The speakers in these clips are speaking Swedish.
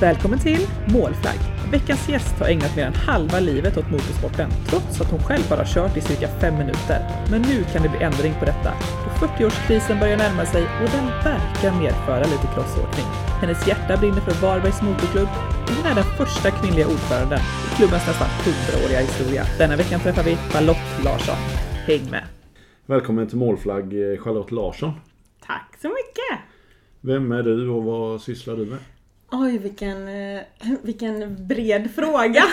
Välkommen till Målflagg! Veckans gäst har ägnat mer än halva livet åt motorsporten, trots att hon själv bara kört i cirka fem minuter. Men nu kan det bli ändring på detta, då 40-årskrisen börjar närma sig och den verkar medföra lite crossåkning. Hennes hjärta brinner för Varbergs Motorklubb och hon är den första kvinnliga ordföranden i klubbens nästan 100-åriga historia. Denna veckan träffar vi Charlotte Larsson. Häng med! Välkommen till Målflagg eh, Charlotte Larsson. Tack så mycket! Vem är du och vad sysslar du med? Oj, vilken, eh, vilken bred fråga.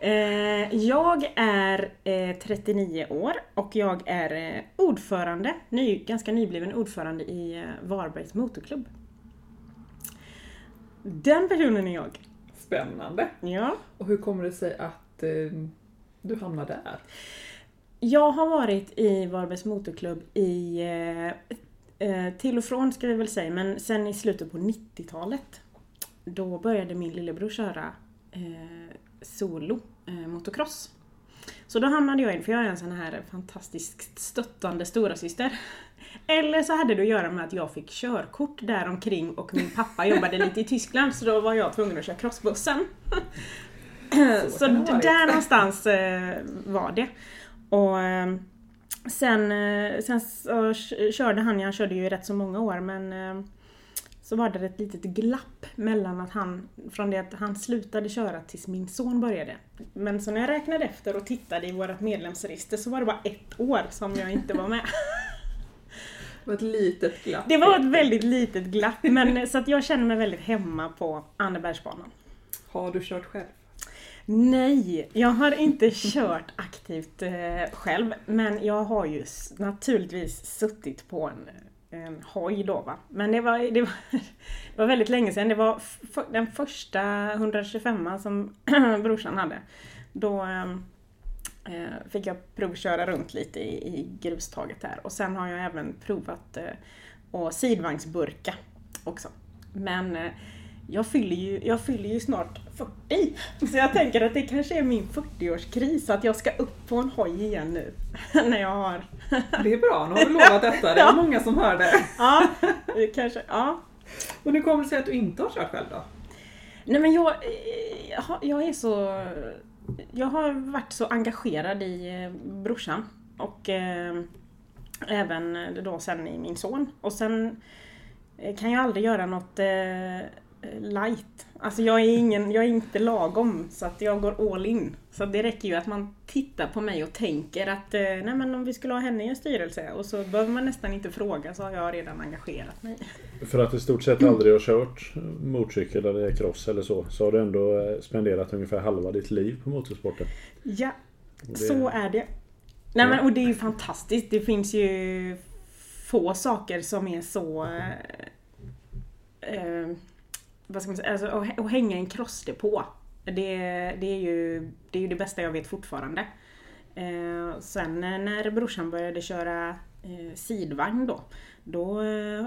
Eh, jag är eh, 39 år och jag är eh, ordförande, ny, ganska nybliven ordförande i eh, Varbergs Motorklubb. Den personen är jag. Spännande! Ja. Och hur kommer det sig att eh, du hamnar där? Jag har varit i Varbergs Motorklubb i eh, eh, till och från ska vi väl säga, men sen i slutet på 90-talet. Då började min lillebror köra eh, solo eh, motocross. Så då hamnade jag in, för jag är en sån här fantastiskt stöttande storasyster. Eller så hade det att göra med att jag fick körkort där omkring och min pappa jobbade lite i Tyskland så då var jag tvungen att köra crossbussen. Så, så där någonstans eh, var det. Och eh, sen, eh, sen så körde han, han körde ju rätt så många år men eh, så var det ett litet glapp mellan att han, från det att han slutade köra tills min son började. Men så när jag räknade efter och tittade i vårt medlemsregister så var det bara ett år som jag inte var med. Det var ett litet glapp. Det var ett väldigt litet glapp men så att jag känner mig väldigt hemma på Annebergsbanan. Har du kört själv? Nej, jag har inte kört aktivt eh, själv men jag har ju naturligtvis suttit på en, en hoj då va. Men det var, det, var, det var väldigt länge sedan. Det var den första 125 som brorsan hade. Då eh, eh, fick jag provköra runt lite i, i grustaget där och sen har jag även provat eh, att sidvagnsburka också. Men eh, jag fyller, ju, jag fyller ju snart 40. Så jag tänker att det kanske är min 40-årskris att jag ska upp på en hoj igen nu. När jag har... Det är bra, nu har du lovat detta. Det är Ja. många som hör det. Ja, kanske... Ja. Och nu kommer det sig att du inte har kört själv då? Nej men jag, eh, jag, är så... Jag har varit så engagerad i eh, brorsan och eh, även då sen i min son. Och sen kan jag aldrig göra något eh, light. Alltså jag är, ingen, jag är inte lagom så att jag går all in. Så det räcker ju att man tittar på mig och tänker att eh, nej men om vi skulle ha henne i en styrelse och så behöver man nästan inte fråga så har jag redan engagerat mig. För att i stort sett aldrig har kört motorcykel eller cross eller så, så har du ändå eh, spenderat ungefär halva ditt liv på motorsporten. Ja, det- Så är det. Nej men och det är ju fantastiskt. Det finns ju få saker som är så... Eh, eh, vad ska man säga? Alltså, att, att hänga en crossdepå. Det, det, är ju, det är ju det bästa jag vet fortfarande. Eh, sen när brorsan började köra eh, sidvagn då, då eh,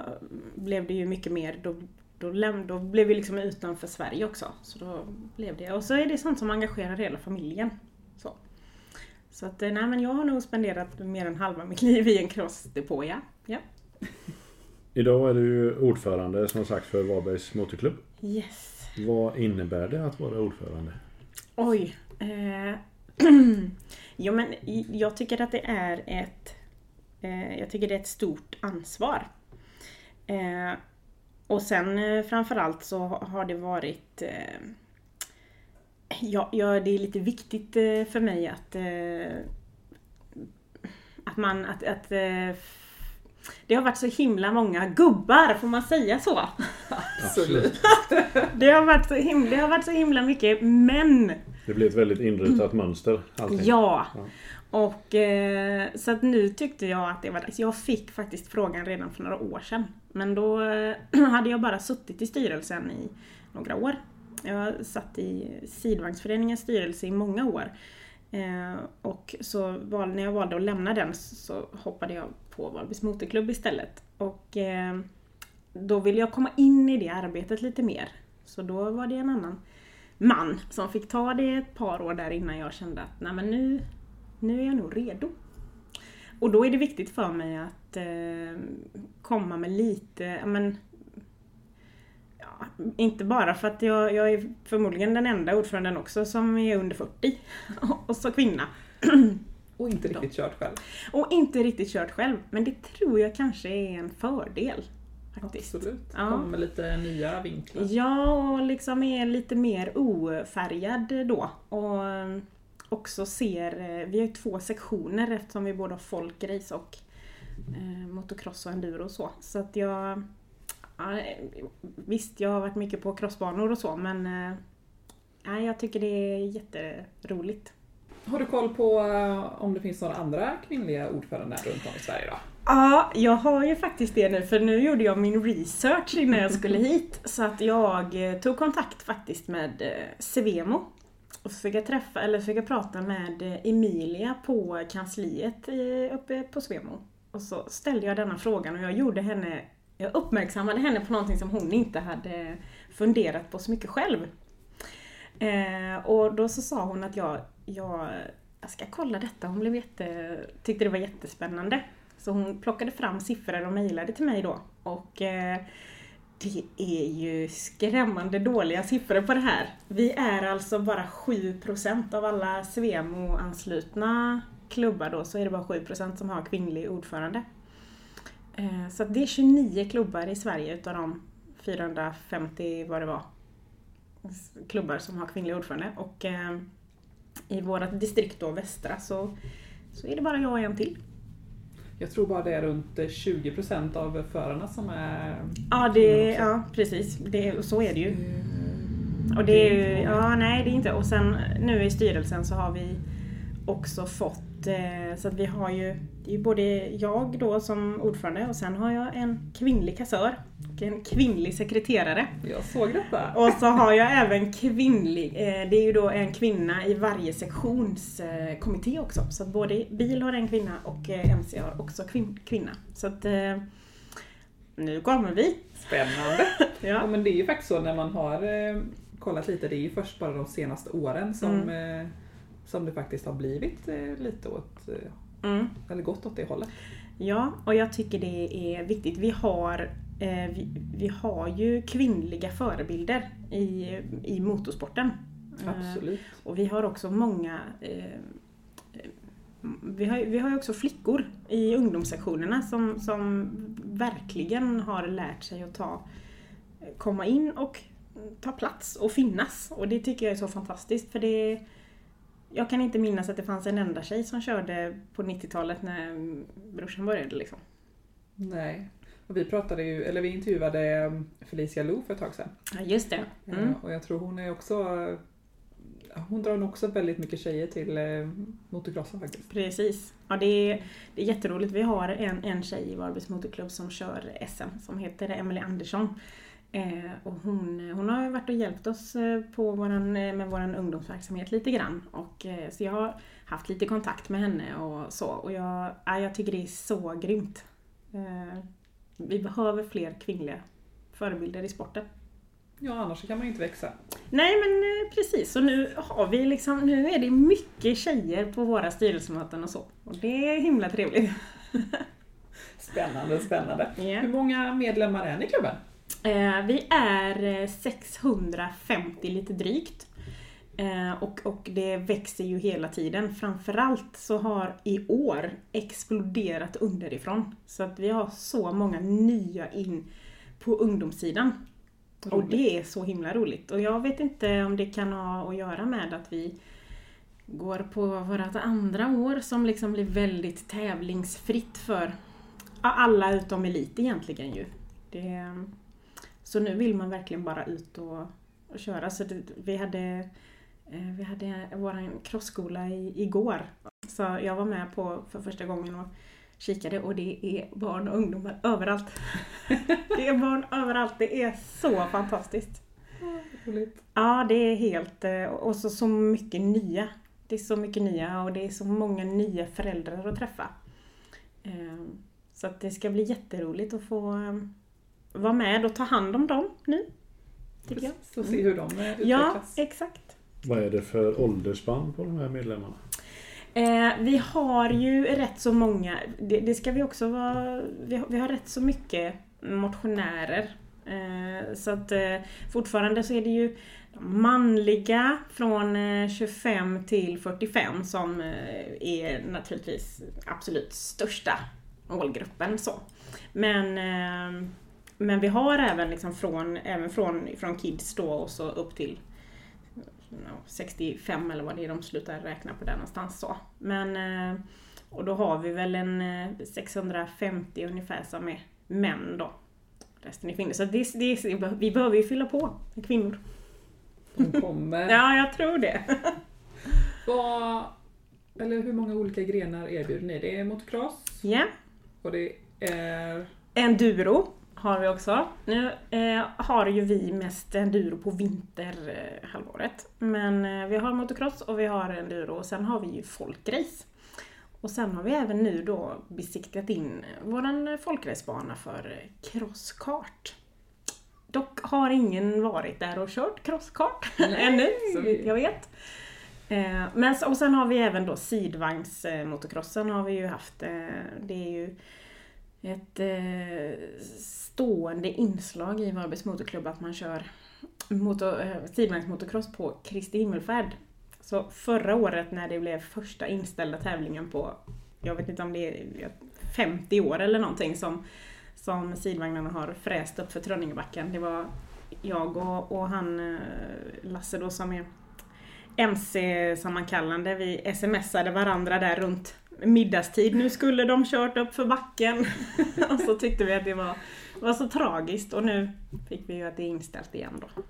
blev det ju mycket mer, då, då, läm- då blev vi liksom utanför Sverige också. Så då blev det, och så är det sånt som engagerar hela familjen. Så. Så att, eh, nej men jag har nog spenderat mer än halva mitt liv i en crossdepå, ja. ja. Idag är du ordförande som sagt för Varbergs Motorklubb. Yes. Vad innebär det att vara ordförande? Oj. Eh, jo men jag tycker att det är ett eh, Jag tycker det är ett stort ansvar. Eh, och sen eh, framförallt så ha- har det varit eh, ja, ja, det är lite viktigt eh, för mig att eh, att man att, att det har varit så himla många gubbar, får man säga så? Absolut. Det har varit så himla, det har varit så himla mycket män Det blir ett väldigt inrutat mönster. Allting. Ja. Ja. Och eh, så att nu tyckte jag att det var dags. Jag fick faktiskt frågan redan för några år sedan. Men då eh, hade jag bara suttit i styrelsen i några år. Jag satt i sidvagnsföreningens styrelse i många år. Eh, och så val, när jag valde att lämna den så hoppade jag på Valbys motorklubb istället. Och eh, då ville jag komma in i det arbetet lite mer. Så då var det en annan man som fick ta det ett par år där innan jag kände att nej men nu, nu är jag nog redo. Och då är det viktigt för mig att eh, komma med lite, men, ja, inte bara för att jag, jag är förmodligen den enda ordföranden också som är under 40. Och så kvinna. Och inte riktigt kört själv. Och inte riktigt kört själv. Men det tror jag kanske är en fördel. Faktiskt. Absolut. Ja. Kommer med lite nya vinklar. Ja, och liksom är lite mer ofärgad då. Och eh, också ser, eh, vi har ju två sektioner eftersom vi både har folkrace och eh, motocross och enduro och så. Så att jag, ja, eh, visst jag har varit mycket på crossbanor och så men eh, jag tycker det är jätteroligt. Har du koll på eh, om det finns några andra kvinnliga ordförande runt om i Sverige då? Ja, jag har ju faktiskt det nu för nu gjorde jag min research innan jag skulle hit. Så att jag eh, tog kontakt faktiskt med eh, Svemo. Och så fick jag träffa, eller fick jag prata med Emilia på kansliet uppe på Svemo. Och så ställde jag denna frågan och jag gjorde henne, jag uppmärksammade henne på någonting som hon inte hade funderat på så mycket själv. Och då så sa hon att jag, jag, jag ska kolla detta. Hon blev jätte, tyckte det var jättespännande. Så hon plockade fram siffror och mejlade till mig då. Och eh, det är ju skrämmande dåliga siffror på det här. Vi är alltså bara 7% av alla Svemo-anslutna klubbar då, så är det bara 7% som har kvinnlig ordförande. Eh, så att det är 29 klubbar i Sverige utav de 450 vad det var klubbar som har kvinnlig ordförande. Och eh, i vårt distrikt då, västra, så, så är det bara jag och en till. Jag tror bara det är runt eh, 20% av förarna som är Ja, det, ja precis. Det, så är det ju. Och det är ju, ja nej det är inte. Och sen nu i styrelsen så har vi också fått, eh, så att vi har ju, det är ju både jag då som ordförande och sen har jag en kvinnlig kassör och en kvinnlig sekreterare. Jag såg detta. Och så har jag även kvinnlig, eh, det är ju då en kvinna i varje sektionskommitté också. Så att både bil har en kvinna och eh, MC har också kvin- kvinna. Så att eh, nu kommer vi. Spännande. Ja Ja. men det är ju faktiskt så när man har eh, kollat lite, det är ju först bara de senaste åren som, Mm. Som det faktiskt har blivit eh, lite åt, eh, Mm. eller gått åt det hållet. Ja, och jag tycker det är viktigt. Vi har, eh, vi, vi har ju kvinnliga förebilder i, i motorsporten. Absolut. Och vi har också många vi har, vi har ju också flickor i ungdomssektionerna som, som verkligen har lärt sig att ta, komma in och ta plats och finnas. Och det tycker jag är så fantastiskt för det jag kan inte minnas att det fanns en enda tjej som körde på 90-talet när brorsan började liksom. Nej. Och vi pratade ju, eller vi intervjuade eh, Felicia Lo för ett tag sedan. Ja, just det. Mm. Eh, Och jag tror hon är också eh, hon drar nog också väldigt mycket tjejer till eh, motocrossen faktiskt. Precis. Ja, det, är, det är jätteroligt. Vi har en, en tjej i Varbergs motorklubb som kör SM som heter Emily Andersson. Eh, och hon, hon har varit och hjälpt oss eh, på våran, eh, med vår ungdomsverksamhet lite grann. Och, eh, så jag har haft lite kontakt med henne och så. Och jag, ja, jag tycker det är så grymt. Eh, vi behöver fler kvinnliga förebilder i sporten. Ja annars så kan man ju inte växa. Nej men eh, precis, och nu har vi liksom, nu är det mycket tjejer på våra styrelsemöten och så. Och det är himla trevligt. Spännande, spännande. Ja. Hur många medlemmar är ni i klubben? Eh, vi är eh, 650 lite drygt. Eh, och, och det växer ju hela tiden. Framförallt så har i år exploderat underifrån. Så att vi har så många nya in på ungdomssidan. Och Roligt. det är så himla roligt. Och jag vet inte om det kan ha att göra med att vi går på vårt andra år som liksom blir väldigt tävlingsfritt för alla utom elit egentligen ju. Det, så nu vill man verkligen bara ut och, och köra. Så det, vi hade, eh, vi hade vår crossskola i, igår. Så jag var med på för första gången och kikade och det är barn och ungdomar överallt. det är barn överallt. Det är så fantastiskt. Roligt. Ja, det är helt... eh, Och så, så mycket nya. Det är så mycket nya och det är så många nya föräldrar att träffa. Eh, Så att det ska bli jätteroligt att få vara med och ta hand om dem nu. Tycker jag. Så se hur de eh, Ja, utvecklas. exakt. Vad är det för åldersspann på de här medlemmarna? Eh, vi har ju rätt så många, det, det ska vi också vara, vi har, vi har rätt så mycket motionärer Eh, så att eh, fortfarande så är det ju manliga från eh, 25 till 45 som eh, är naturligtvis absolut största målgruppen. Så. Men, eh, men vi har även, liksom från, även från, från kids då och så upp till ja, 65 eller vad det är de slutar räkna på där någonstans. Så. Men, eh, och då har vi väl en eh, 650 ungefär som är män då. Resten är kvinnor. Så det, det, vi behöver ju fylla på med kvinnor. De kommer. Ja, jag tror det. Vad, eller hur många olika grenar erbjuder ni? Det är motocross Ja. och det är... Enduro har vi också. Nu eh, har ju vi mest enduro på vinterhalvåret. Men eh, vi har motocross och vi har enduro och sen har vi ju folkrace. Och sen har vi även nu då besiktat in våran folkracebana för eh, crosskart. Dock har ingen varit där och kört crosskart ännu, så vitt jag vet. Eh, Men, och sen har vi även då sidvagnsmotocrossen har vi ju haft. eh, Det är ju ett eh, stående inslag i Varbergs motorklubb att man kör motor, eh, sidvagnsmotocross på Kristi himmelfärd. Så förra året när det blev första inställda tävlingen på, jag vet inte om det är 50 år eller någonting som, som sidvagnarna har fräst upp för Trönningebacken. Det var jag och, och han eh, Lasse då som är MC-sammankallande. Vi smsade varandra där runt middagstid. Nu skulle de kört upp för backen. och så tyckte vi att det var, var så tragiskt och nu fick vi ju att det är inställt igen då.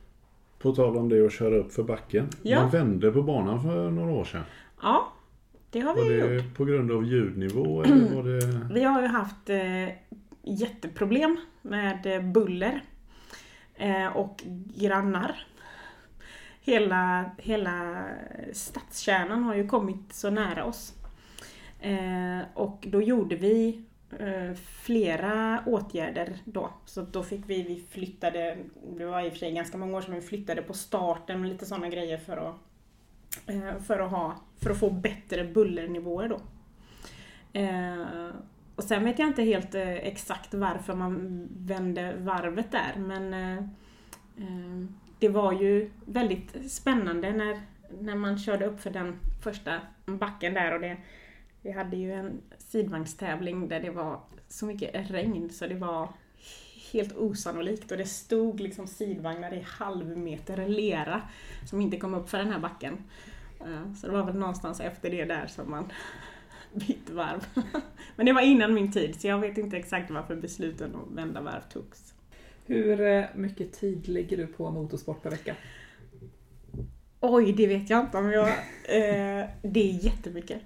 På tal om det att köra upp för backen. Ja. Man vände på banan för några år sedan. Ja, det har Var vi gjort. det på grund av ljudnivå eller var det... Vi har ju haft eh, jätteproblem med eh, buller eh, och grannar. Hela, hela stadskärnan har ju kommit så nära oss. Eh, och då gjorde vi eh, flera åtgärder då. Så då fick vi, vi flyttade, det var i och för sig ganska många år sedan, vi flyttade på starten och lite sådana grejer för att, eh, för att, ha, för att få bättre bullernivåer då. Eh, och sen vet jag inte helt eh, exakt varför man vände varvet där men eh, eh, det var ju väldigt spännande när, när man körde upp för den första backen där och det, vi hade ju en sidvagnstävling där det var så mycket regn så det var helt osannolikt och det stod liksom sidvagnar i halv meter lera som inte kom upp för den här backen. Eh, Så det var väl någonstans efter det där som man bytte varv. Men det var innan min tid så jag vet inte exakt varför besluten att vända varv togs. Hur eh, mycket tid lägger du på motorsport per vecka? Oj, det vet jag inte om jag... Eh, det är jättemycket.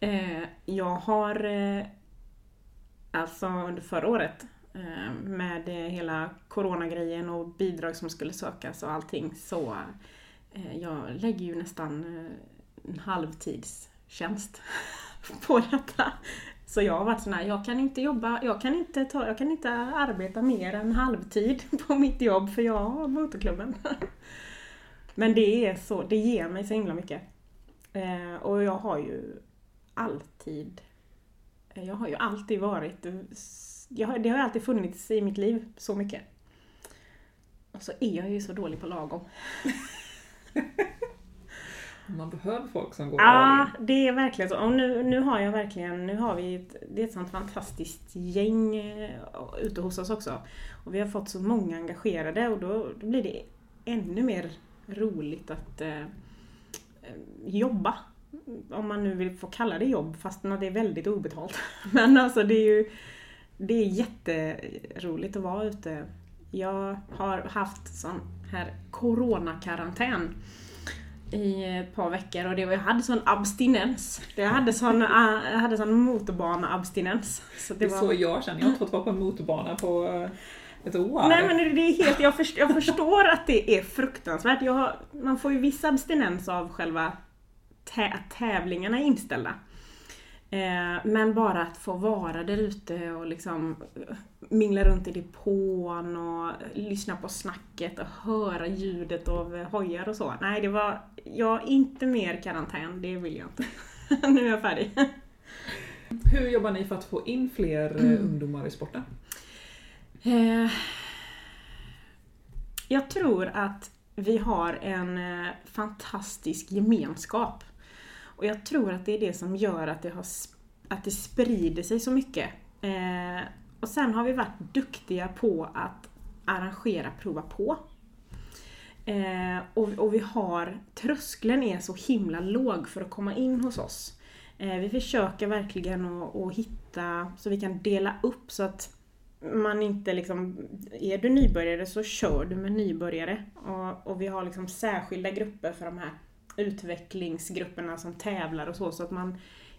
Eh, jag har eh, alltså under förra året eh, med hela coronagrejen och bidrag som skulle sökas och allting så eh, jag lägger ju nästan eh, en halvtidstjänst på detta. Så jag har varit sån här, jag kan inte jobba, jag kan inte, ta, jag kan inte arbeta mer än halvtid på mitt jobb för jag har motorklubben. Men det är så, det ger mig så himla mycket. Eh, och jag har ju alltid, eh, jag har ju alltid varit, jag det har alltid funnits i mitt liv så mycket. Och så är jag ju så dålig på lagom. Man behöver folk som går Ja, in. det är verkligen så. Och nu, nu har jag verkligen, nu har vi ett, det är ett sånt fantastiskt gäng eh, ute hos oss också. Och vi har fått så många engagerade och då, då blir det ännu mer roligt att eh, eh, jobba. Om man nu vill få kalla det jobb fast det är väldigt obetalt. Men alltså det är ju det är jätteroligt att vara ute. Jag har haft sån här coronakarantän i ett par veckor och det var, jag hade sån abstinens. Jag hade sån, äh, jag hade sån motorbana-abstinens. Så Det det är så var... jag känner. Jag har inte fått vara på en motorbana på eh, ett år. Nej men det är helt, jag, först, jag förstår att det är fruktansvärt. Har, man får ju viss abstinens av själva att tävlingarna är inställda. Eh, men bara att få vara där ute och liksom eh, mingla runt i depån och lyssna på snacket och höra ljudet av eh, hojar och så. Nej, det var, jag inte mer karantän, det vill jag inte. nu är jag färdig. Hur jobbar ni för att få in fler eh, ungdomar i sporten? Jag tror att vi har en fantastisk gemenskap. Och jag tror att det är det som gör att det, har, att det sprider sig så mycket. Eh, och sen har vi varit duktiga på att arrangera prova på. Eh, och, och vi har, tröskeln är så himla låg för att komma in hos oss. Eh, vi försöker verkligen att, att hitta så vi kan dela upp så att man inte liksom, är du nybörjare så kör du med nybörjare. Och, och vi har liksom särskilda grupper för de här utvecklingsgrupperna som tävlar och så, så att man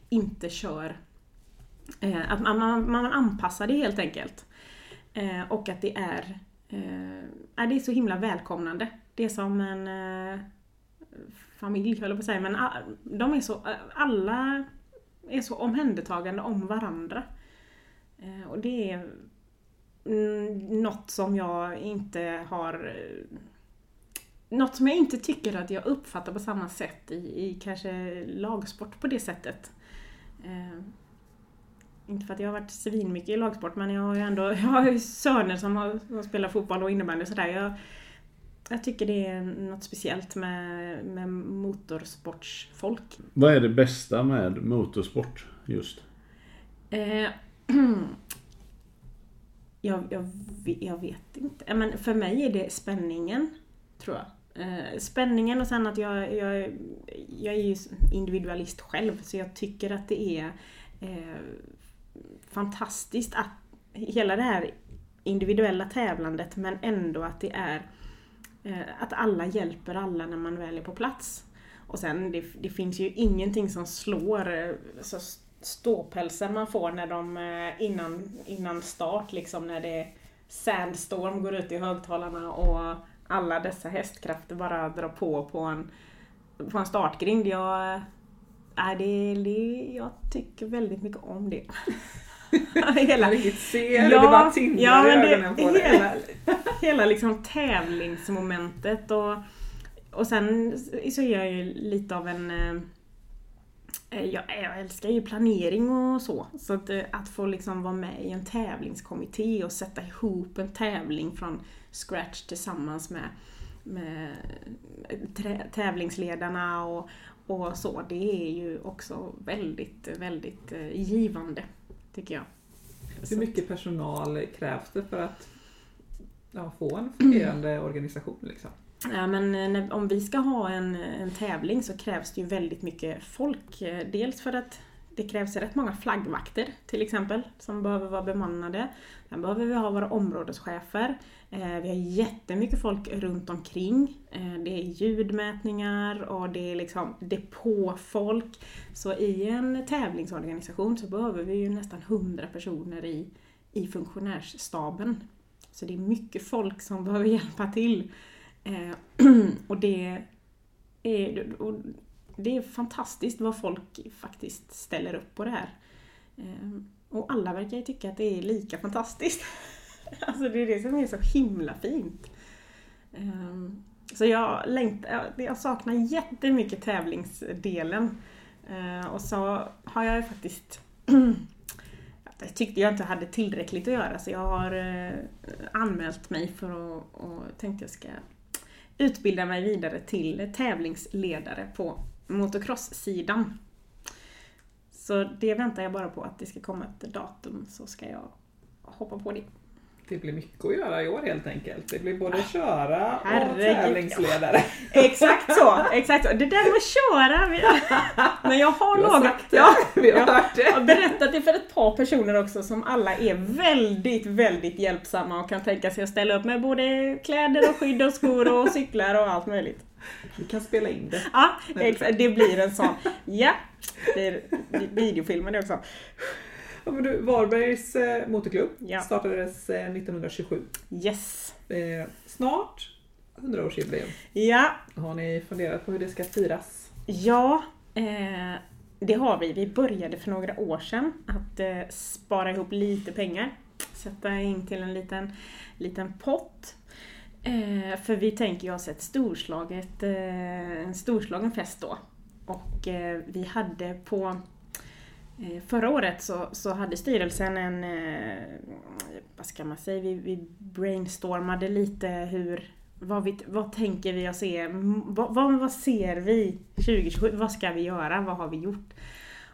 inte kör eh, att man, man, man anpassar det helt enkelt. Eh, och att det är, eh, det är så himla välkomnande. Det är som en eh, familj, höll jag på att säga, men de är så, alla är så omhändertagande om varandra. Eh, och det är mm, något som jag inte har eh, något som jag inte tycker att jag uppfattar på samma sätt i, i kanske lagsport på det sättet. Eh, inte för att jag har varit svinmycket i lagsport men jag har ju ändå jag har ju söner som, har, som spelar fotboll och innebandy och sådär. Jag, jag tycker det är något speciellt med, med motorsportsfolk. Vad är det bästa med motorsport just? Eh, jag, jag, jag vet inte. Men för mig är det spänningen, tror jag. Eh, spänningen och sen att jag, jag, jag är ju individualist själv så jag tycker att det är eh, fantastiskt att hela det här individuella tävlandet men ändå att det är eh, att alla hjälper alla när man väl är på plats. Och sen det, det finns ju ingenting som slår eh, så ståpälsen man får när de eh, innan, innan start liksom när det Sandstorm går ut i högtalarna och alla dessa hästkrafter bara drar på på en, på en startgrind. Jag, nej, det, det, jag tycker väldigt mycket om det. hela, riktigt ser det, det bara tindrar ja, i ögonen på dig. hela, hela liksom tävlingsmomentet och, och sen så är jag ju lite av en eh, jag, jag älskar ju planering och så. Så att, eh, att få liksom vara med i en tävlingskommitté och sätta ihop en tävling från scratch tillsammans med, med tävlingsledarna och, och så. Det är ju också väldigt, väldigt eh, givande, tycker jag. Hur mycket personal krävs det för att ja, få en fungerande organisation? Liksom? Ja, men eh, när, om vi ska ha en, en tävling så krävs det ju väldigt mycket folk. Eh, Dels för att det krävs rätt många flaggvakter till exempel som behöver vara bemannade. Sen behöver vi ha våra områdeschefer. Eh, vi har jättemycket folk runt omkring. Eh, det är ljudmätningar och det är liksom depåfolk. Så i en tävlingsorganisation så behöver vi ju nästan 100 personer i, i funktionärsstaben. Så det är mycket folk som behöver hjälpa till. Eh, och det är, och det är fantastiskt vad folk faktiskt ställer upp på det här. Ehm, och alla verkar ju tycka att det är lika fantastiskt. alltså det är det som är så himla fint. Ehm, så jag, längtar, jag saknar jättemycket tävlingsdelen. Ehm, och så har jag ju faktiskt jag tyckte jag inte hade tillräckligt att göra så jag har eh, anmält mig för att och tänkte jag ska utbilda mig vidare till tävlingsledare på motocross-sidan. Så det väntar jag bara på att det ska komma ett datum så ska jag hoppa på det. Det blir mycket att göra i år helt enkelt. Det blir både köra och Herregud, tävlingsledare. Exakt så! Exakt så. Det där med att köra, men jag har Du har något. sagt det. Ja, Vi har Ja. hört det. Jag har berättat det för ett par personer också som alla är väldigt, väldigt hjälpsamma och kan tänka sig att ställa upp med både kläder och skydd och skor och cyklar och allt möjligt. Vi kan spela in det. Ja, exakt. Det blir en sån. Ja, det är videofilmen också. Ja, men du, Varbergs eh, motorklubb Ja. startades eh, 1927. Yes. Eh, snart 100-årsjubileum. Ja, Har ni funderat på hur det ska firas? ja. Eh, det har vi. Vi började för några år sedan att eh, spara ihop lite pengar. Sätta in till en liten, liten pott. Eh, för vi tänker ju oss ett storslaget, eh, en storslagen fest då. Och eh, vi hade på eh, Förra året så, så hade styrelsen en, eh, vad ska man säga, vi, vi brainstormade lite hur, vad, vi, vad tänker vi att se? Vad, vad, vad ser vi 2027? Vad ska vi göra? Vad har vi gjort?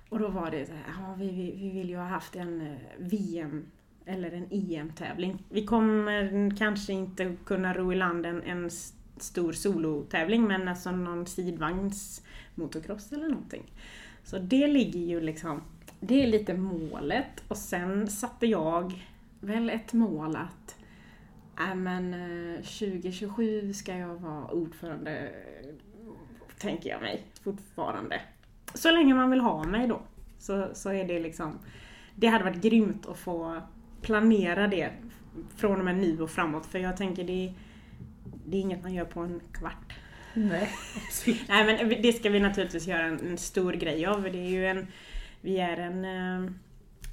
Och då var det så här, ja, vi, vi, vi vill ju ha haft en eh, VM eller en EM-tävling. Vi kommer kanske inte kunna ro i land en, en stor solotävling men alltså någon sidvagns motocross eller någonting. Så det ligger ju liksom, det är lite målet och sen satte jag väl ett mål att äh men eh, 2027 ska jag vara ordförande, tänker jag mig fortfarande. Så länge man vill ha mig då. Så, så är det liksom, det hade varit grymt att få planera det från och med nu och framåt. För jag tänker det, det är inget man gör på en kvart. Nej, absolut. Nej men det ska vi naturligtvis göra en, en stor grej av. Det är ju en, vi är en eh,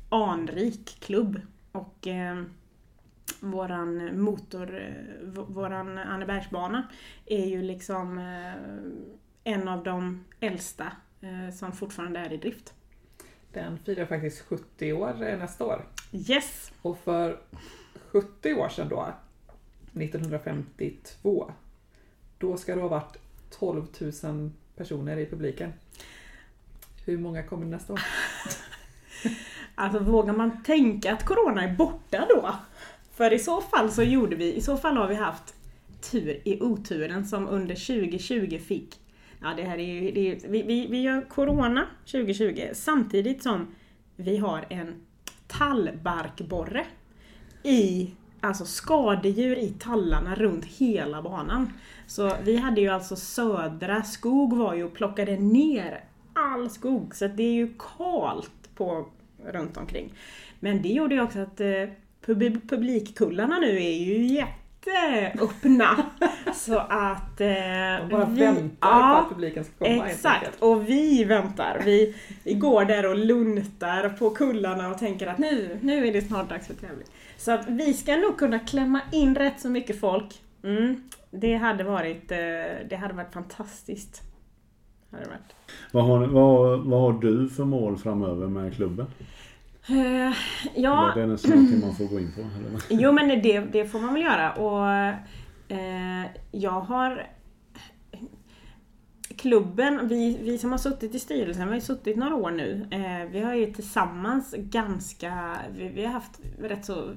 anrik klubb. Och eh, våran motor, eh, våran Annebergsbana är ju liksom eh, en av de äldsta eh, som fortfarande är i drift. Den firar faktiskt 70 år eh, nästa år. Yes! Och för 70 år sedan då, 1952, då ska det ha varit 12 000 personer i publiken. Hur många kommer nästa år? Alltså vågar man tänka att Corona är borta då? För i så fall så gjorde vi, i så fall har vi haft tur i oturen som under 2020 fick Ja det här är ju, det är, vi, vi, vi gör Corona 2020 samtidigt som vi har en tallbarkborre i, alltså skadedjur i tallarna runt hela banan. Så vi hade ju alltså södra skog var ju och plockade ner all skog så att det är ju kalt på runt omkring. Men det gjorde ju också att eh, pub- publikkullarna nu är ju jätteöppna. så att... Eh, De bara vi- väntar på ja, att publiken ska komma Exakt, och vi väntar. Vi, vi går där och luntar på kullarna och tänker att nu, nu är det snart dags för tävling. Så att vi ska nog kunna klämma in rätt så mycket folk. Mm, det hade varit, eh, det hade varit fantastiskt. Hade varit. Vad har, vad, vad har du för mål framöver med klubben? Eh, ja, Är det nästan någonting man får gå in på? Eller? Jo men det, det får man väl göra och eh, jag har Klubben, vi, vi som har suttit i styrelsen, vi har ju suttit några år nu. Eh, vi har ju tillsammans ganska, vi, vi har haft rätt så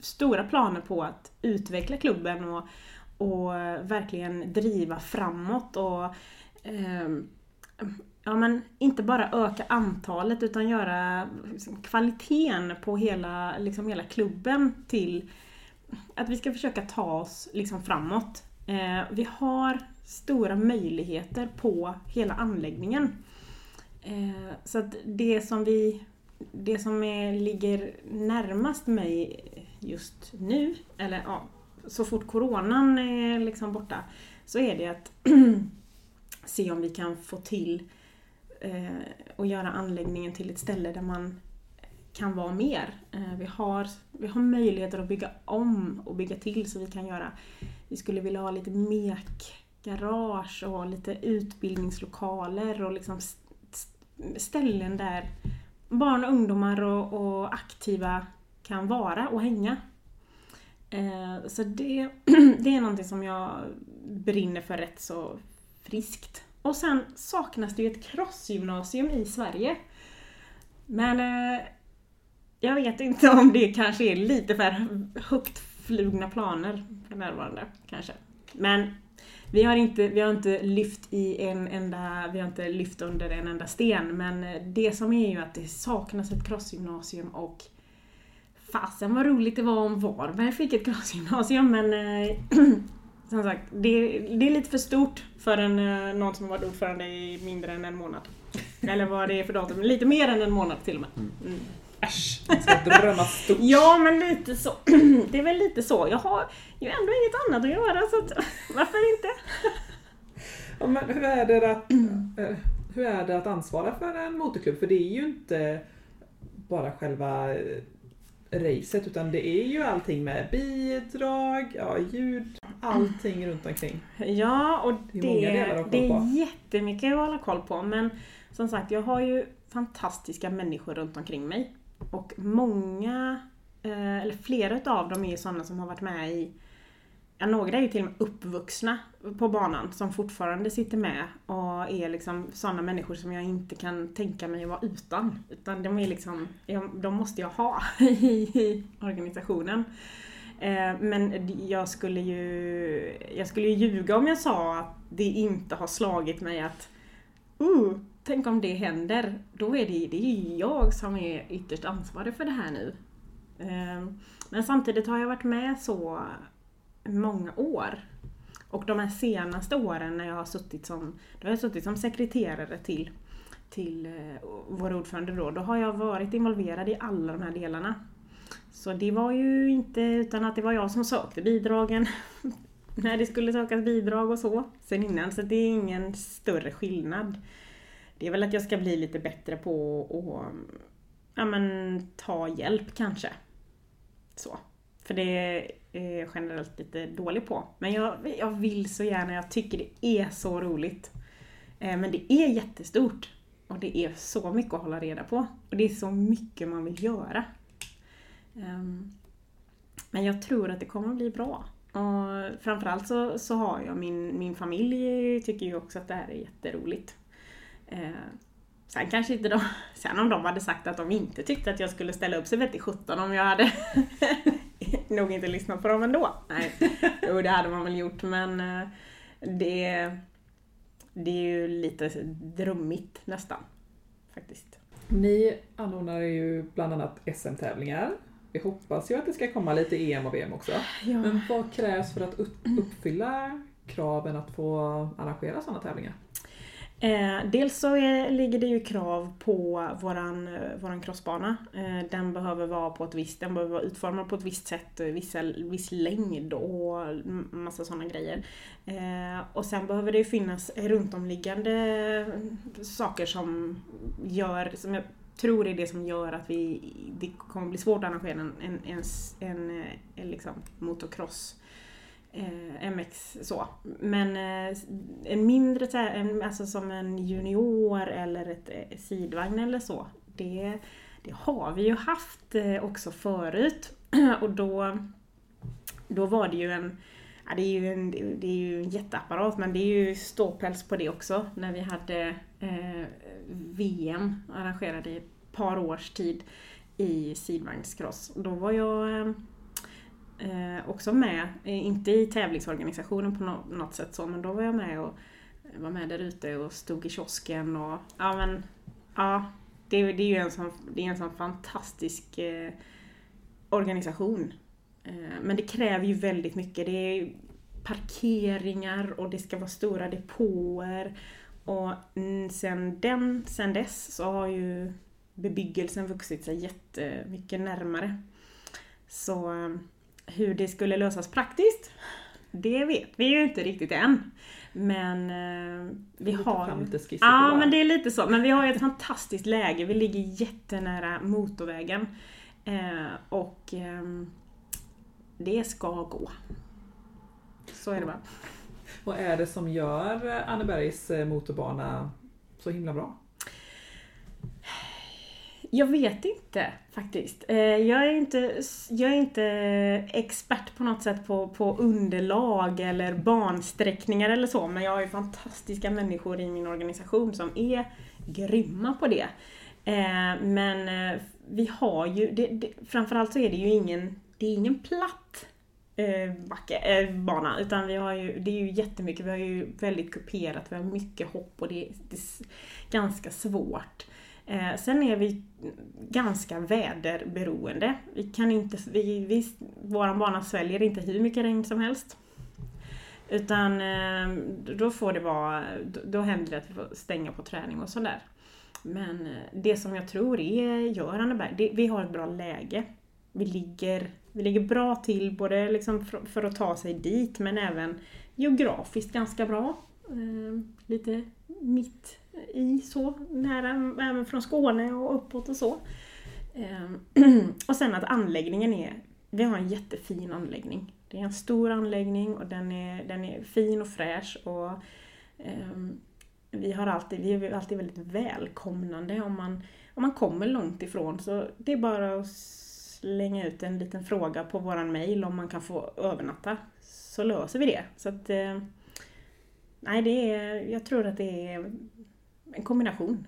stora planer på att utveckla klubben och, och verkligen driva framåt och ehm, ja, men inte bara öka antalet utan göra liksom, kvaliteten på hela, liksom, hela klubben till att vi ska försöka ta oss liksom, framåt. Eh, vi har stora möjligheter på hela anläggningen. Eh, så att det som vi det som är, ligger närmast mig just nu, eller ja, så fort coronan är liksom borta, så är det att se om vi kan få till eh, Eh, och göra anläggningen till ett ställe där man kan vara mer. Eh, vi, har, vi har möjligheter att bygga om och bygga till så vi kan göra, vi skulle vilja ha lite mekgarage och lite utbildningslokaler och liksom ställen där barn och ungdomar och, och aktiva kan vara och hänga. Eh, så det, det är någonting som jag brinner för rätt så friskt. Och sen saknas det ju ett crossgymnasium i Sverige. Men eh, jag vet inte om det kanske är lite för högt flugna planer för närvarande. Kanske. Men vi har, inte, vi har inte lyft i en enda, vi har inte lyft under en enda sten. Men eh, det som är ju att det saknas ett crossgymnasium och fasen vad roligt det var om Varberg fick ett crossgymnasium men eh, som sagt, det, det är lite för stort för en, eh, någon som har varit ordförande i mindre än en månad. Eller vad det är för datum, lite mer än en månad till och med. Mm. Äsch, man ska drömma stort. Ja, men lite så. Det är väl lite så. Jag har ju ändå inget annat att göra så att, varför inte? Ja, men hur, är det att, eh, hur är det att ansvara för en motorklubb? För det är ju inte bara själva eh, racet utan det är ju allting med bidrag, ja, ljud, allting runt omkring. Ja, och Det är det, det är jättemycket att hålla koll på. Men som sagt, jag har ju fantastiska människor runt omkring mig. Och många, eh, eller flera utav dem är ju sådana som har varit med i ja, några är ju till och med uppvuxna på banan som fortfarande sitter med och är liksom sådana människor som jag inte kan tänka mig att vara utan. Utan de är liksom, de måste jag ha i organisationen. Eh, men jag skulle ju jag skulle ju ljuga om jag sa att det inte har slagit mig att uh, tänk om det händer. Då är det, det är jag som är ytterst ansvarig för det här nu. Eh, men samtidigt har jag varit med så många år. Och de här senaste åren när jag har suttit som, då har jag suttit som sekreterare till, till eh, vår ordförande då, då har jag varit involverad i alla de här delarna. Så det var ju inte utan att det var jag som sökte bidragen när det skulle sökas bidrag och så sen innan, så det är ingen större skillnad. Det är väl att jag ska bli lite bättre på att ja, men, ta hjälp kanske. Så. För det eh, generellt lite dålig på. Men jag, jag vill så gärna, jag tycker det är så roligt. Eh, men det är jättestort. Och det är så mycket att hålla reda på. Och det är så mycket man vill göra. Um, men jag tror att det kommer att bli bra. Och framförallt så, så har jag min, min familj tycker ju också att det här är jätteroligt. Eh, sen kanske inte de, sen om de hade sagt att de inte tyckte att jag skulle ställa upp sig vet 17 om jag hade nog inte lyssnat på dem ändå. Nej, jo det hade man väl gjort men eh, det, det är ju lite drömmigt nästan. Faktiskt. Ni anordnar ju bland annat SM-tävlingar. Vi hoppas ju att det ska komma lite EM och VM också. Ja. Men vad krävs för att uppfylla kraven att få arrangera sådana tävlingar? Eh, dels så är, ligger det ju krav på våran, eh, våran crossbana. Eh, den behöver vara på ett visst, den behöver vara utformad på ett visst sätt, eh, vissa, viss längd och massa sådana grejer. Eh, och sen behöver det ju finnas runtomliggande saker som gör, som jag tror är det som gör att vi, det kommer bli svårt att arrangera en, en, en, en, eh, en liksom motocross eh, MX så. Men eh, en mindre, en, alltså som en junior eller ett eh, sidvagn eller så, det, det har vi ju haft eh, också förut. Och då, då var det ju en Ja, det, är ju en, det är ju en jätteapparat men det är ju ståpäls på det också när vi hade eh, VM arrangerade i ett par års tid i sidvagnscross. Då var jag eh, eh, också med, eh, inte i tävlingsorganisationen på något sätt så, men då var jag med och eh, var med där ute och stod i kiosken och ja men ja, det, det är ju en sån, det är en sån fantastisk eh, organisation. Eh, men det kräver ju väldigt mycket. Det är parkeringar och det ska vara stora depåer. Och sen, den, sen dess så har ju bebyggelsen vuxit sig jättemycket närmare. Så eh, hur det skulle lösas praktiskt, det vet vi ju inte riktigt än. Men eh, vi har. Ja, men det är lite så. Men vi har ju ett fantastiskt läge. Vi ligger jättenära motorvägen. Eh, och eh, det ska gå. Så är det bara. Vad är det som gör Annebergs motorbana så himla bra? Jag vet inte faktiskt. Eh, jag är inte, jag är inte expert på något sätt på, på underlag eller bansträckningar eller så, men jag har ju fantastiska människor i min organisation som är grymma på det. Eh, men eh, vi har ju, det, det, framförallt så är det ju ingen, det är ingen platt backe, bana, utan vi har ju, det är ju jättemycket, vi har ju väldigt kuperat, vi har mycket hopp och det, det är ganska svårt. Eh, sen är vi ganska väderberoende. Vi kan inte, vi, vi, våran bana sväljer inte hur mycket regn som helst. Utan eh, då får det vara, då händer det att vi får stänga på träning och sådär. Men eh, det som jag tror är, gör Anneberg, det, vi har ett bra läge. Vi ligger, vi ligger bra till både liksom för, för att ta sig dit men även geografiskt ganska bra. Eh, lite mitt i så, nära, även från Skåne och uppåt och så. Ehm, och sen att anläggningen är, vi har en jättefin anläggning. Det är en stor anläggning och den är, den är fin och fräsch och um, vi, har alltid, vi är alltid väldigt välkomnande om man, om man kommer långt ifrån så det är bara att slänga ut en liten fråga på våran mail om man kan få övernatta så löser vi det. Så att, eh, nej, det är, jag tror att det är en kombination.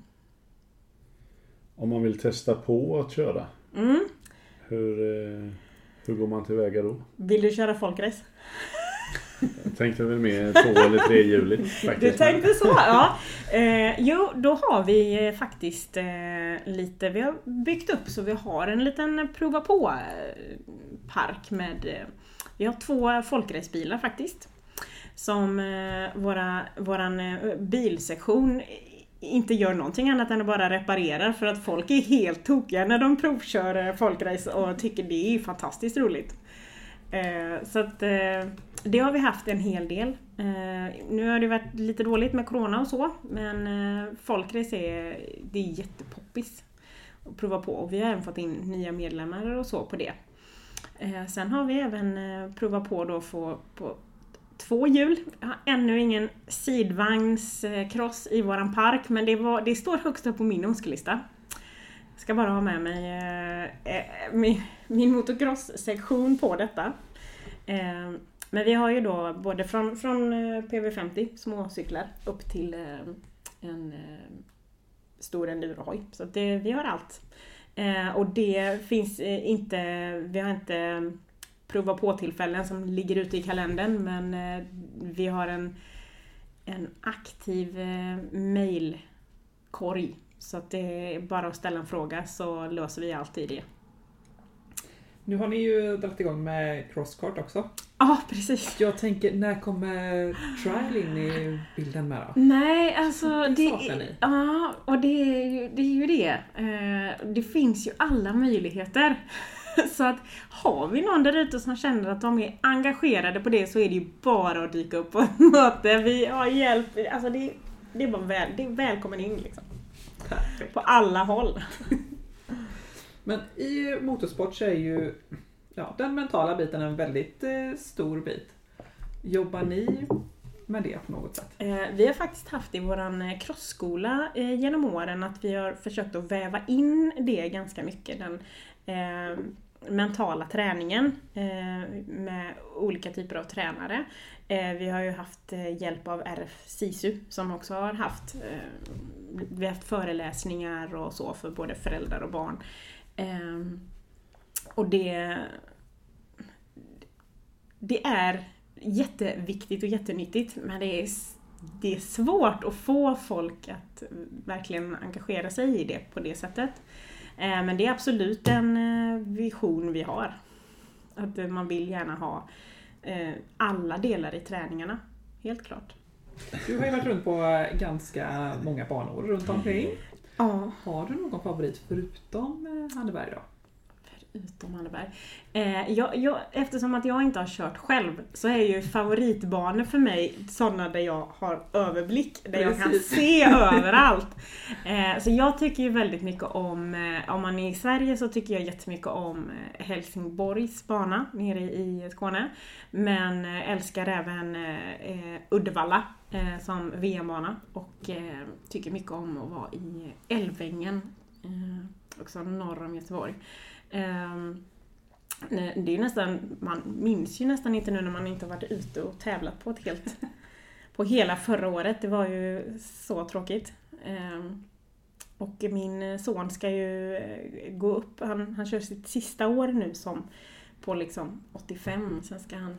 Om man vill testa på att köra, Mm. hur, eh, hur går man tillväga då? Vill du köra folkrace? Jag tänkte väl mer två eller trehjuligt Du faktiskt. tänkte så? Ja. Eh, jo, då har vi eh, faktiskt eh, lite, vi har byggt upp så vi har en liten prova på eh, park med, eh, vi har två folkracebilar faktiskt. Som våra, våran bilsektion inte gör någonting annat än att bara reparera för att folk är helt tokiga när de provkör eh, folkrace och tycker det är fantastiskt roligt. Eh, så att eh, det har vi haft en hel del. Nu har det varit lite dåligt med Corona och så, men folkrace är, det är jättepoppis att prova på och vi har även fått in nya medlemmar och så på det. Sen har vi även provat på då att få på två hjul. Jag har ännu ingen sidvagnscross i våran park, men det, var, det står högst upp på min önskelista. Jag ska bara ha med mig eh, eh min, min motocross-sektion på detta. Eh, men vi har ju då både från, från eh, PV50 småcyklar upp till eh, en eh, stor endurohoj. Så det, vi har allt. Eh, och det finns eh, inte, vi har inte prova på tillfällen som ligger ute i kalendern men eh, vi har en, en aktiv eh, mailkorg. Så att det är bara att ställa en fråga så löser vi alltid det. Nu har ni ju dragit igång med crosskart också. Ja, precis. Jag tänker, när kommer trial in i bilden med då? Nej, alltså Det ja, och det är ju det. Är ju det. Eh, det finns ju alla möjligheter. Så att har vi någon där ute som känner att de är engagerade på det så är det ju bara att dyka upp på ett möte. Vi har hjälp. Alltså det, det är bara väl, det är välkommen in liksom. Perfekt. På alla håll. Men i motorsport så är ju ja, den mentala biten en väldigt eh, stor bit. Jobbar ni med det på något sätt? Eh, vi har faktiskt haft i våran eh, crossskola eh, genom åren att vi har försökt att väva in det ganska mycket. Den mentala träningen eh, med olika typer av tränare. Eh, vi har ju haft eh, hjälp av RF SISU som också har haft, vi har haft föreläsningar och så för både föräldrar och barn. Ehm, och det, det är jätteviktigt och jättenyttigt men det är, det är svårt att få folk att verkligen engagera sig i det på det sättet. Eh, Men det är absolut en eh, vision vi har. Att eh, man vill gärna ha alla delar i träningarna. Helt klart. Du har ju varit runt på ganska många banor runt omkring. Ja. Har du någon favorit förutom Anneberg då? Förutom Anneberg. Eh, jag, jag, eftersom att jag inte har kört själv så är ju favoritbanor för mig sådana där jag har överblick, där jag kan Precis. se överallt. Eh, så jag tycker ju väldigt mycket om, eh, om man är i Sverige så tycker jag jättemycket om eh, Helsingborgs bana nere i Skåne. Men eh, älskar även eh, Uddevalla eh, som VM-bana och eh, tycker mycket om att vara i Älvängen, eh, också norr om Göteborg. Ehm, det är nästan, man minns ju nästan inte nu när man inte har varit ute och tävlat på ett helt, på hela förra året. Det var ju så tråkigt. Ehm, och min son ska ju eh, gå upp, han, han kör sitt sista år nu som på liksom 85, sen ska han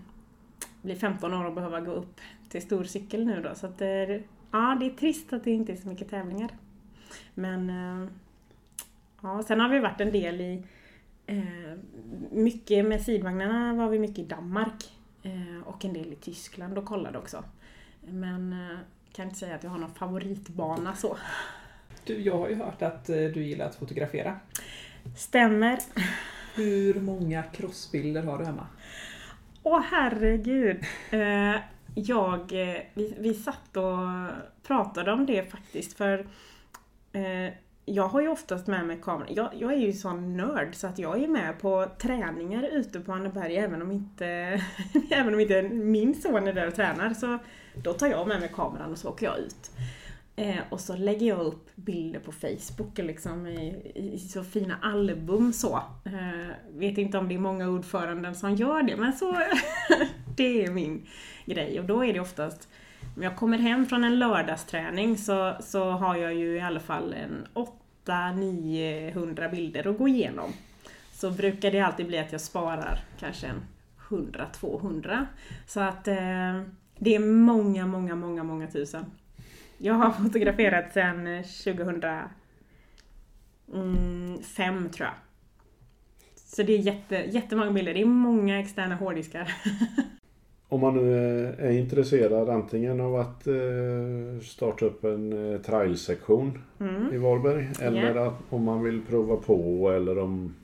bli 15 år och behöva gå upp till stor cykel nu då. Så att det är, ja, det är trist att det inte är så mycket tävlingar. Men eh, ja, sen har vi varit en del i mycket med sidvagnarna var vi mycket i Danmark eh, och en del i Tyskland och kollade också. Men eh, kan inte säga att jag har någon favoritbana så. Du, jag har ju hört att eh, du gillar att fotografera. Stämmer. Hur många crossbilder har du hemma? Åh herregud. Eh, jag, eh, vi, vi satt och pratade om det faktiskt för eh, jag har ju oftast med mig kameran. Jag, jag är ju sån nörd så att jag är med på träningar ute på Anneberg även om inte, även om inte min son är där och tränar. Så då tar jag med mig kameran och så åker jag ut. Eh, och så lägger jag upp bilder på Facebook liksom i, i, i så fina album så. Eh, vet inte om det är många ordföranden som gör det men så det är min grej. Och då är det oftast, om jag kommer hem från en lördagsträning så, så har jag ju i alla fall en 800-900 bilder att gå igenom. Så brukar det alltid bli att jag sparar kanske en 100-200. Så att eh, det är många, många, många, många tusen. Jag har fotograferat sedan 2005 mm, tror jag. Så det är jätte, jättemånga bilder. Det är många externa hårddiskar. Om man nu är intresserad antingen av att eh, starta upp en eh, trailsektion Mm. i Varberg eller att om man vill prova på eller om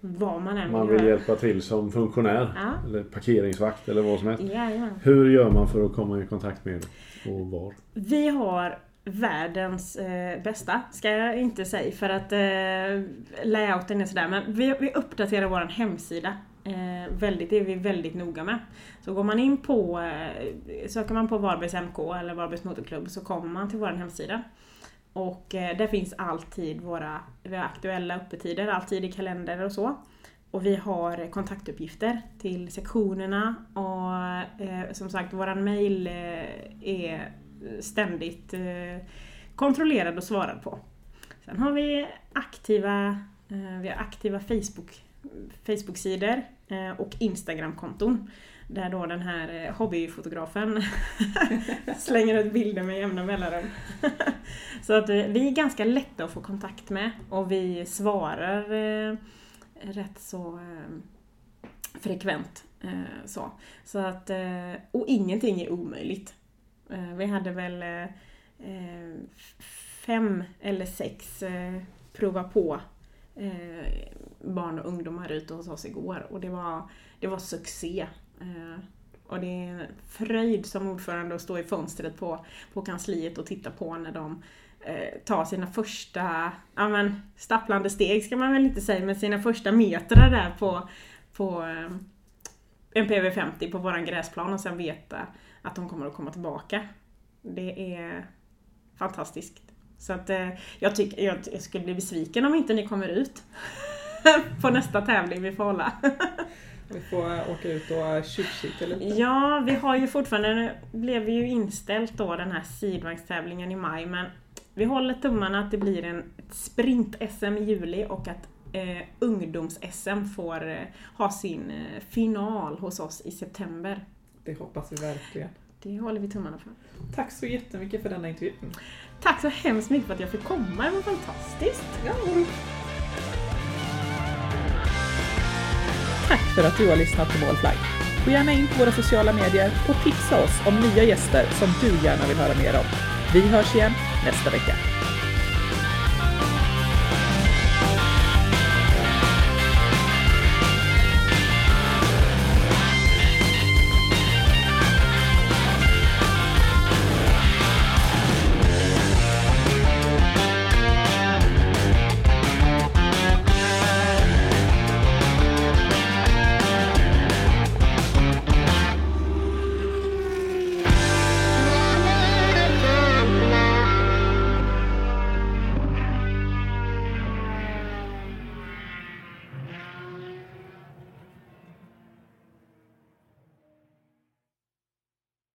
Vad man än man vill göra. hjälpa till som funktionär Ja. eller parkeringsvakt eller vad som helst. Jajamän. Hur gör man för att komma i kontakt med er och var? Vi har världens eh, bästa, ska jag inte säga för att eh, layouten är sådär. Men vi, vi uppdaterar vår hemsida. Mm. Eh, väldigt, det är vi väldigt noga med. Så går man in på, eh, söker man på Varbergs MK eller Varbergs Motorklubb så kommer man till vår hemsida. Och eh, där finns alltid våra, aktuella öppettider, alltid i kalender och så. Och vi har kontaktuppgifter till sektionerna och eh, som sagt våran mail eh, är ständigt eh, kontrollerad och svarad på. Sen har vi aktiva, eh, vi har aktiva Facebook, Facebook-sidor eh, och Instagram-konton. Där då den här eh, hobbyfotografen slänger ut bilder med jämna mellanrum. Så att eh, vi är ganska lätta att få kontakt med och vi svarar rätt så frekvent. Så. så att, och ingenting är omöjligt. Vi hade väl fem eller sex prova på eh, barn och ungdomar ute hos oss igår och det var, det var succé. Eh, och det är en fröjd som ordförande att stå i fönstret på, på kansliet och titta på när de eh, tar sina första, ja men stapplande steg ska man väl inte säga, men sina första metrar där på, på eh, en PV50 på våran gräsplan och sen veta att de kommer att komma tillbaka. Det är fantastiskt. Så att eh, jag tycker, jag, skulle bli besviken om inte ni kommer ut på nästa tävling vi får hålla. Vi får eh, åka ut och tjuvkika lite. Ja, vi har ju fortfarande, nu blev ju inställt då den här sidvagnstävlingen i maj men vi håller tummarna att det blir en sprint-SM i juli och att eh, ungdoms-SM får eh, ha sin eh, final hos oss i september. Det hoppas vi verkligen. Det håller vi tummarna för. Tack så jättemycket för denna intervju. Tack så hemskt mycket för att jag fick komma, det var fantastiskt! Ja, Tack för att du har lyssnat på Målfly. Gå gärna in på våra sociala medier och tipsa oss om nya gäster som du gärna vill höra mer om. Vi hörs igen nästa vecka.